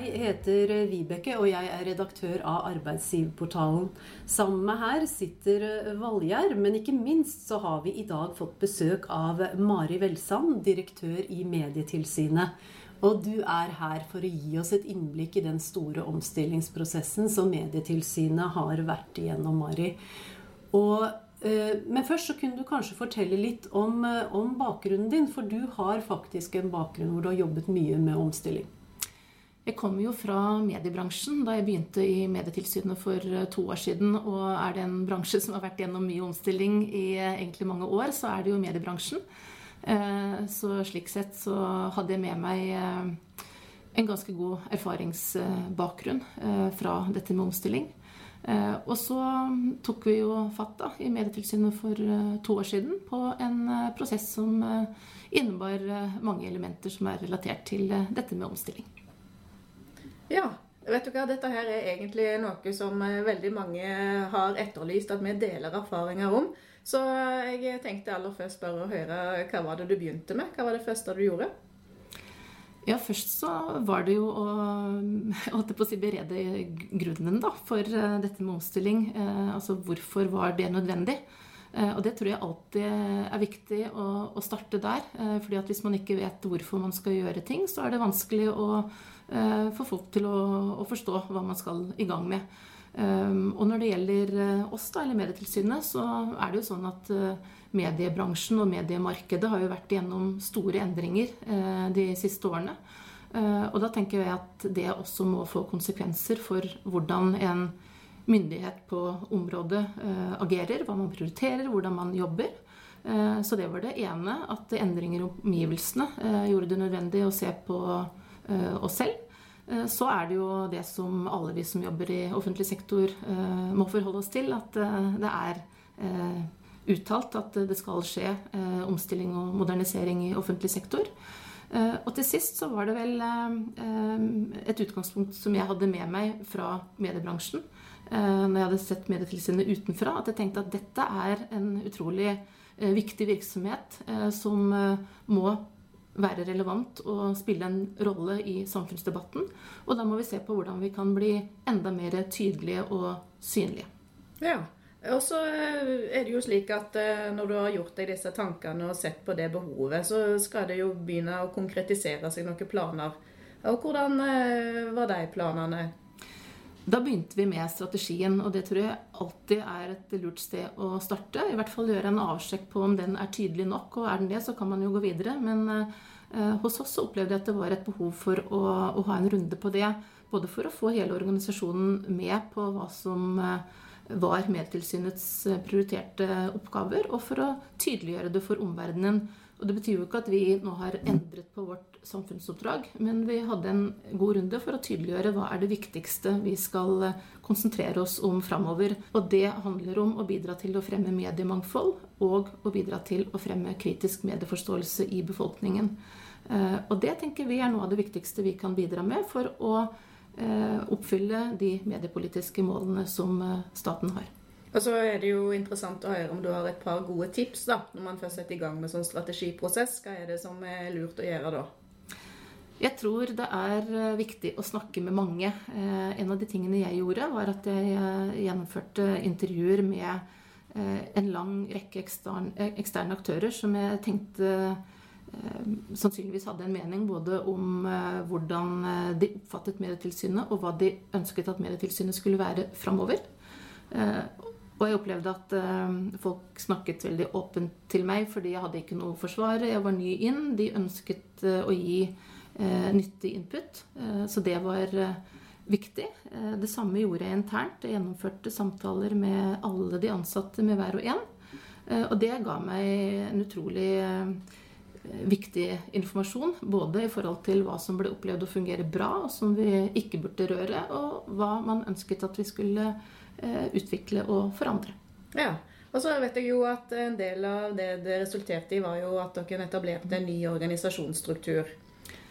Jeg heter Vibeke, og jeg er redaktør av Arbeidsgiverportalen. Sammen med her sitter Valgjerd, men ikke minst så har vi i dag fått besøk av Mari Velsand, direktør i Medietilsynet. Og du er her for å gi oss et innblikk i den store omstillingsprosessen som Medietilsynet har vært igjennom, Mari. Og, eh, men først så kunne du kanskje fortelle litt om, eh, om bakgrunnen din, for du har faktisk en bakgrunn hvor du har jobbet mye med omstilling. Jeg kommer jo fra mediebransjen da jeg begynte i Medietilsynet for eh, to år siden. Og er det en bransje som har vært gjennom mye omstilling i egentlig mange år, så er det jo mediebransjen. Eh, så slik sett så hadde jeg med meg eh, en ganske god erfaringsbakgrunn eh, fra dette med omstilling. Og så tok vi jo fatt da, i Medietilsynet for to år siden på en prosess som innebar mange elementer som er relatert til dette med omstilling. Vet du hva, dette her er egentlig noe som veldig mange har etterlyst at vi deler erfaringer om. Så jeg tenkte aller først bare å høre hva var det du begynte med? Hva var det første du gjorde? Ja, først så var det jo å å si, berede grunnen da, for eh, dette med omstilling. Eh, altså hvorfor var det nødvendig? Eh, og det tror jeg alltid er viktig å, å starte der. fordi at hvis man ikke vet hvorfor man skal gjøre ting, så er det vanskelig å få folk til å, å forstå hva man skal i gang med. Ehm, og når det gjelder eh, oss, da, eller Medietilsynet, så er det jo sånn at eh, mediebransjen og mediemarkedet har jo vært gjennom store endringer eh, de siste årene. Og da tenker jeg at det også må få konsekvenser for hvordan en myndighet på området agerer, hva man prioriterer, hvordan man jobber. Så det var det ene, at endringer i omgivelsene gjorde det nødvendig å se på oss selv. Eh, så er det jo det som alle vi som jobber i offentlig sektor eh, må forholde oss til, at eh, det er uttalt at det skal skje omstilling og modernisering i offentlig sektor. Og til sist så var det vel et utgangspunkt som jeg hadde med meg fra mediebransjen når jeg hadde sett Medietilsynet utenfra, at jeg tenkte at dette er en utrolig viktig virksomhet som må være relevant og spille en rolle i samfunnsdebatten. Og da må vi se på hvordan vi kan bli enda mer tydelige og synlige. Ja, og så eh, er det jo slik at eh, når du har gjort deg disse tankene og sett på det behovet, så skal det jo begynne å konkretisere seg noen planer. Og hvordan eh, var de planene? Da begynte vi med strategien, og det tror jeg alltid er et lurt sted å starte. I hvert fall gjøre en avsjekk på om den er tydelig nok, og er den det, så kan man jo gå videre. Men eh, hos oss opplevde jeg at det var et behov for å, å, ha en runde på det. Både for å få hele organisasjonen med på hva som eh, var Medtilsynets prioriterte oppgaver, og for å tydeliggjøre det for omverdenen. Og Det betyr jo ikke at vi nå har endret på vårt samfunnsoppdrag, men vi hadde en god runde for å tydeliggjøre hva er det viktigste vi skal eh, konsentrere oss om framover. Og det handler om å bidra til å fremme mediemangfold og å bidra til å fremme kritisk medieforståelse i befolkningen. Eh, og det tenker vi er noe av det viktigste vi kan bidra med for å eh, oppfylle de mediepolitiske målene som staten har. Og så er det jo interessant å høre om du har et par gode tips da, når man først setter i gang med sånn strategiprosess. Hva er det som er lurt å gjøre da? Jeg tror det er eh, viktig å snakke med mange. Eh, en av de tingene jeg gjorde, var at jeg eh, gjennomførte intervjuer med en lang rekke eksterne aktører som jeg tenkte sannsynligvis hadde en mening både om hvordan de oppfattet Medietilsynet, og hva de ønsket at Medietilsynet skulle være framover. Og jeg opplevde at folk snakket veldig åpent til meg fordi jeg hadde ikke noe forsvar. Jeg var ny inn. De ønsket å gi nyttig input. så det var viktig. det samme gjorde jeg internt. Jeg gjennomførte samtaler med alle de ansatte med hver og en. og det ga meg en utrolig viktig informasjon. Både i forhold til hva som ble opplevd å fungere bra, og som vi ikke burde røre, og hva man ønsket at vi skulle Eh, utvikle og forandre. Ja, og så vet jeg jo at En del av det det resulterte i, var jo at dere etablerte en ny organisasjonsstruktur.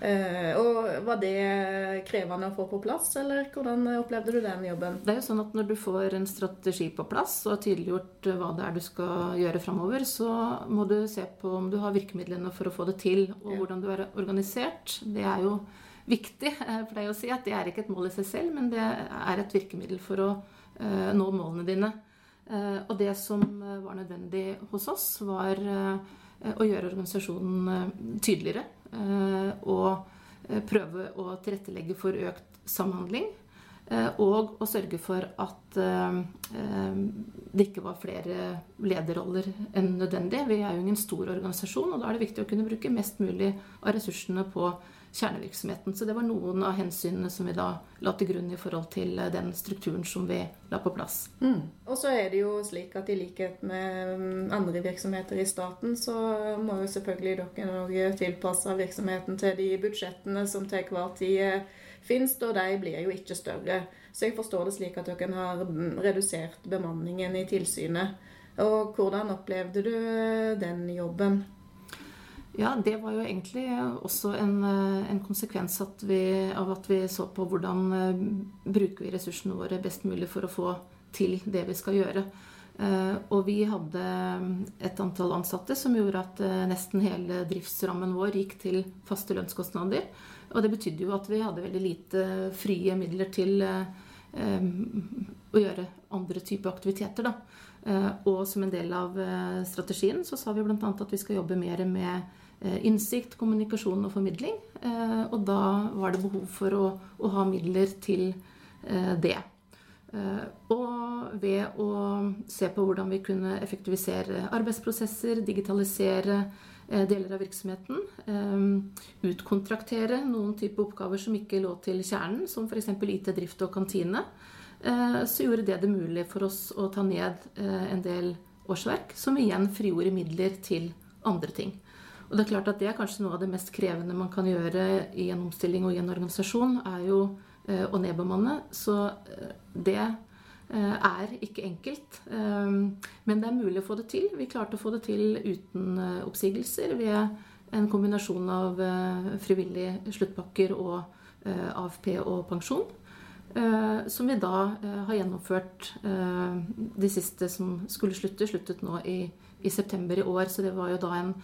Eh, og Var det krevende å få på plass, eller hvordan opplevde du den jobben? Det er jo sånn at Når du får en strategi på plass og har tydeliggjort hva det er du skal gjøre framover, så må du se på om du har virkemidlene for å få det til, og hvordan du er organisert. Det er jo viktig for deg å si at det er ikke et mål i seg selv, men det er et virkemiddel for å nå målene dine. Og det som var nødvendig hos oss, var å gjøre organisasjonen tydeligere. Og prøve å tilrettelegge for økt samhandling. Eh, og å sørge for at eh, eh, det ikke var flere lederroller enn nødvendig. Vi er jo ingen stor organisasjon, og da er det viktig å kunne bruke mest mulig av ressursene på kjernevirksomheten. Så det var noen av hensynene som vi da la til grunn i forhold til den strukturen som vi la på plass. Mm. Og så er det jo slik at i likhet med mm, andre virksomheter i staten, så må jo selvfølgelig dere òg tilpasse virksomheten til de budsjettene som til hver tid finnes og de blir jo ikke større. Så jeg forstår det slik at dere har redusert bemanningen i tilsynet. Og hvordan opplevde du den jobben? Ja, det var jo egentlig også en, en konsekvens at vi, av at vi så på hvordan uh, bruker vi ressursene våre best mulig for å få til det vi skal gjøre. Uh, og vi hadde et antall ansatte som gjorde at nesten hele driftsrammen vår gikk til faste lønnskostnader. Og det betydde jo at vi hadde veldig lite frie midler til eh, å gjøre andre typer aktiviteter. Da. Eh, og som en del av eh, strategien så sa vi bl.a. at vi skal jobbe mer med innsikt, kommunikasjon og formidling. Og da var det behov for å, å ha midler til det. Og ved å se på hvordan vi kunne effektivisere arbeidsprosesser, digitalisere Eh, deler av virksomheten. Eh, utkontraktere noen type oppgaver som ikke lå til kjernen, som f.eks. IT, drift og kantine. Eh, så gjorde det det mulig for oss å ta ned en del årsverk, som igjen frigjorde midler til andre ting. Og det er klart at det er kanskje noe av det mest krevende man kan gjøre i en omstilling og i en organisasjon, er jo å nedbemanne. Så det Eh, er ikke enkelt. Eh, men det er mulig å få det til. Vi klarte å få det til uten eh, oppsigelser ved en kombinasjon av frivillige sluttpakker og AFP og pensjon. Som vi da har gjennomført de siste som skulle slutte, sluttet nå i, i september i år. Så det var jo da en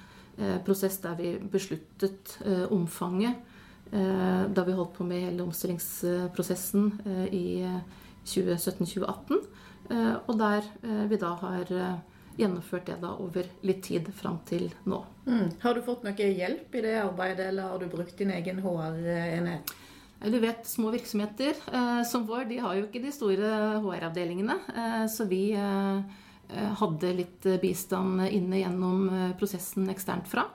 prosess der vi besluttet omfanget da vi holdt på med hele omstillingsprosessen i 2017-2018. Eh, og der eh, vi da har eh, gjennomført det da over litt tid fram til nå. Mm. Har du fått noe hjelp i det arbeidet, eller har du brukt din egen HR-enhet? Du vet, Små virksomheter eh, som vår de har jo ikke de store HR-avdelingene. Eh, så vi eh, hadde litt bistand inne gjennom prosessen eksternt fra.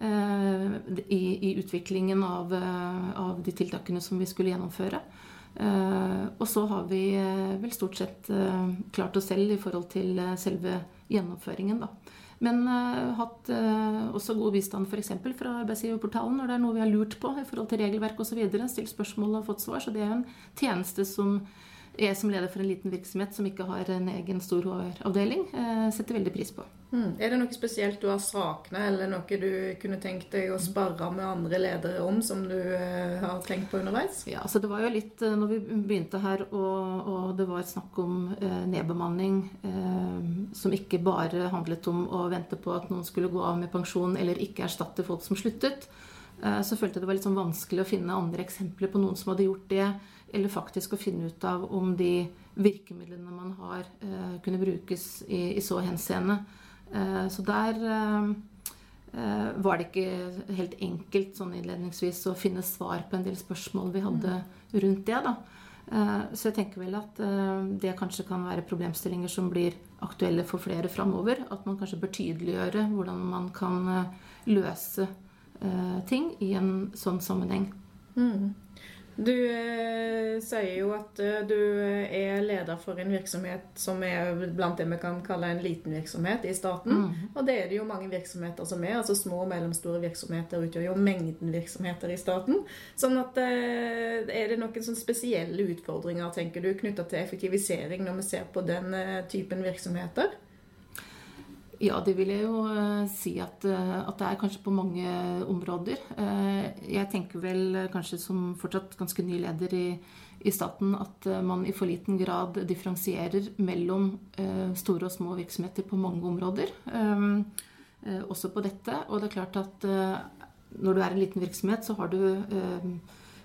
I, i, utviklingen av, av de tiltakene som vi skulle gjennomføre. Eh, og så har vi eh, vel stort sett eh, klart oss selv i forhold til selve gjennomføringen, da. Men uh, hatt uh, også god bistand f.eks. fra arbeidsgiverportalen når det er noe vi har lurt på i forhold til regelverk osv. Stilt spørsmål og fått svar. Så det er en tjeneste som jeg som leder for en liten virksomhet som ikke har en egen stor HR-avdeling, eh, setter veldig pris på. Mm. Er det noe spesielt du har savna, eller noe du kunne tenkt deg å sparre med andre ledere om, som du eh, har tenkt på underveis? Ja, altså Det var jo litt eh, når vi begynte her, og, og det var snakk om eh, nedbemanning eh, som ikke bare handlet om å vente på at noen skulle gå av med pensjon eller ikke erstatte folk som sluttet, så følte jeg det var litt sånn vanskelig å finne andre eksempler på noen som hadde gjort det eller faktisk å finne ut av om de virkemidlene man har, eh, kunne brukes i, i så henseende. Eh, så der eh, var det ikke helt enkelt sånn innledningsvis å finne svar på en del spørsmål vi hadde rundt det. da. Så jeg tenker vel at det kanskje kan være problemstillinger som blir aktuelle for flere framover. At man kanskje bør tydeliggjøre hvordan man kan løse ting i en sånn sammenheng. Mm. Du eh, sier jo at eh, du er leder for en virksomhet som er blant det vi kan kalle en liten virksomhet i staten. Mm. Og det er det jo mange virksomheter som er. altså Små og mellomstore virksomheter utgjør jo mengden virksomheter i staten. Sånn at eh, Er det noen sånn spesielle utfordringer tenker du, knytta til effektivisering når vi ser på den eh, typen virksomheter? Ja, det vil jeg jo uh, si at, uh, at, det er kanskje på mange områder. Uh, jeg tenker vel kanskje som fortsatt ganske ny leder i, i staten at man i for liten grad differensierer mellom store og små virksomheter på mange områder. Også på dette. Og det er klart at når du er en liten virksomhet, så har du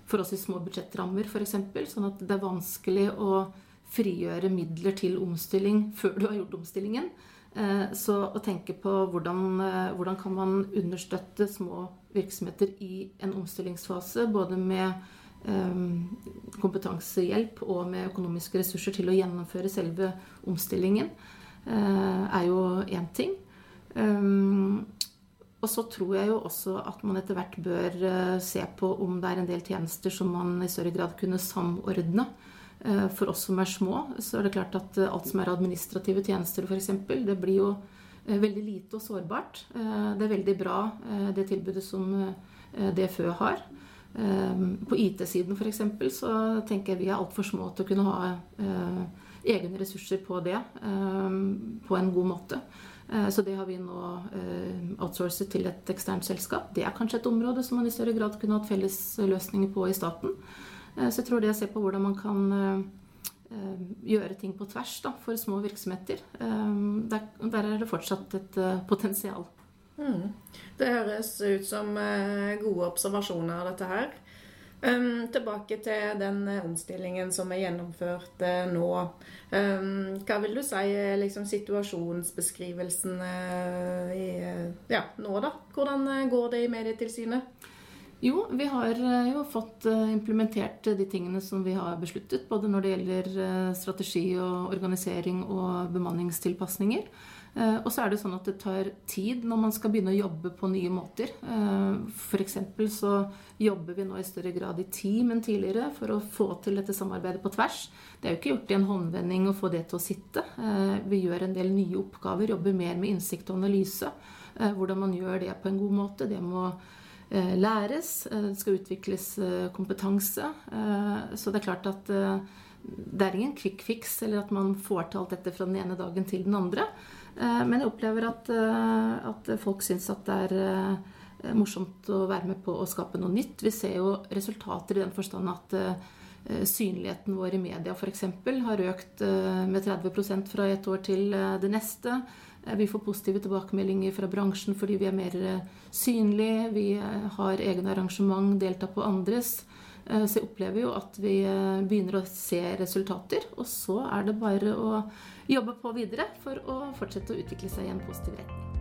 for oss i små budsjettrammer f.eks. Sånn at det er vanskelig å frigjøre midler til omstilling før du har gjort omstillingen. Eh, så å tenke på hvordan, eh, hvordan kan man understøtte små virksomheter i en omstillingsfase, både med um, kompetansehjelp og med økonomiske ressurser til å gjennomføre selve omstillingen, uh, er jo én ting. Um, og så tror jeg jo også at man etter hvert bør se på om det er en del tjenester som man i større grad kunne samordne. Uh, for oss som er små, så er det klart at alt som er administrative tjenester f.eks., det blir jo veldig lite og sårbart. Det er veldig bra det tilbudet som DFØ har. På IT-siden f.eks. så tenker jeg vi er altfor små til å kunne ha egne ressurser på det på en god måte. Eh, så det har vi nå eh, outsourcet til et eksternt selskap. Det er kanskje et område som man i større grad kunne hatt felles løsninger på i staten. Eh, så jeg tror det å se på hvordan man kan gjøre ting på tvers da, for små virksomheter, der, der, er det fortsatt et potensial. Mm. Det høres ut som gode observasjoner, av dette her. Um, tilbake til den eh, omstillingen som er gjennomført uh, nå. Um, hva vil du si er liksom, situasjonsbeskrivelsen uh, i, ja, nå, da? Hvordan går det i Medietilsynet? Jo, vi har jo fått implementert de tingene som vi har besluttet. Både når det gjelder strategi og organisering og bemanningstilpasninger. Eh, og så er det sånn at det tar tid når man skal begynne å jobbe på nye måter. Eh, F.eks. så jobber vi nå i større grad i team enn tidligere for å få til dette samarbeidet på tvers. Det er jo ikke gjort i en håndvending å få det til å sitte. Eh, vi gjør en del nye oppgaver, jobber mer med innsikt og analyse. Hvordan man gjør det på en god måte. Det må læres. Det skal utvikles kompetanse. Så det er klart at det er ingen quick fix eller at man får til alt dette fra den ene dagen til den andre. Eh, men jeg opplever at, eh, at folk syns at det er eh, morsomt å være med på å skape noe nytt. Vi ser jo resultater i den forstand at synligheten vår i media f.eks. har økt med 30% fra et år til det neste. Vi får positive tilbakemeldinger fra bransjen fordi vi er mer synlige. Vi har egne arrangement, deltar på andres. Så jeg opplever jo at vi begynner å se resultater. Og så er det bare å jobbe på videre for å fortsette å utvikle seg i en positiv retning.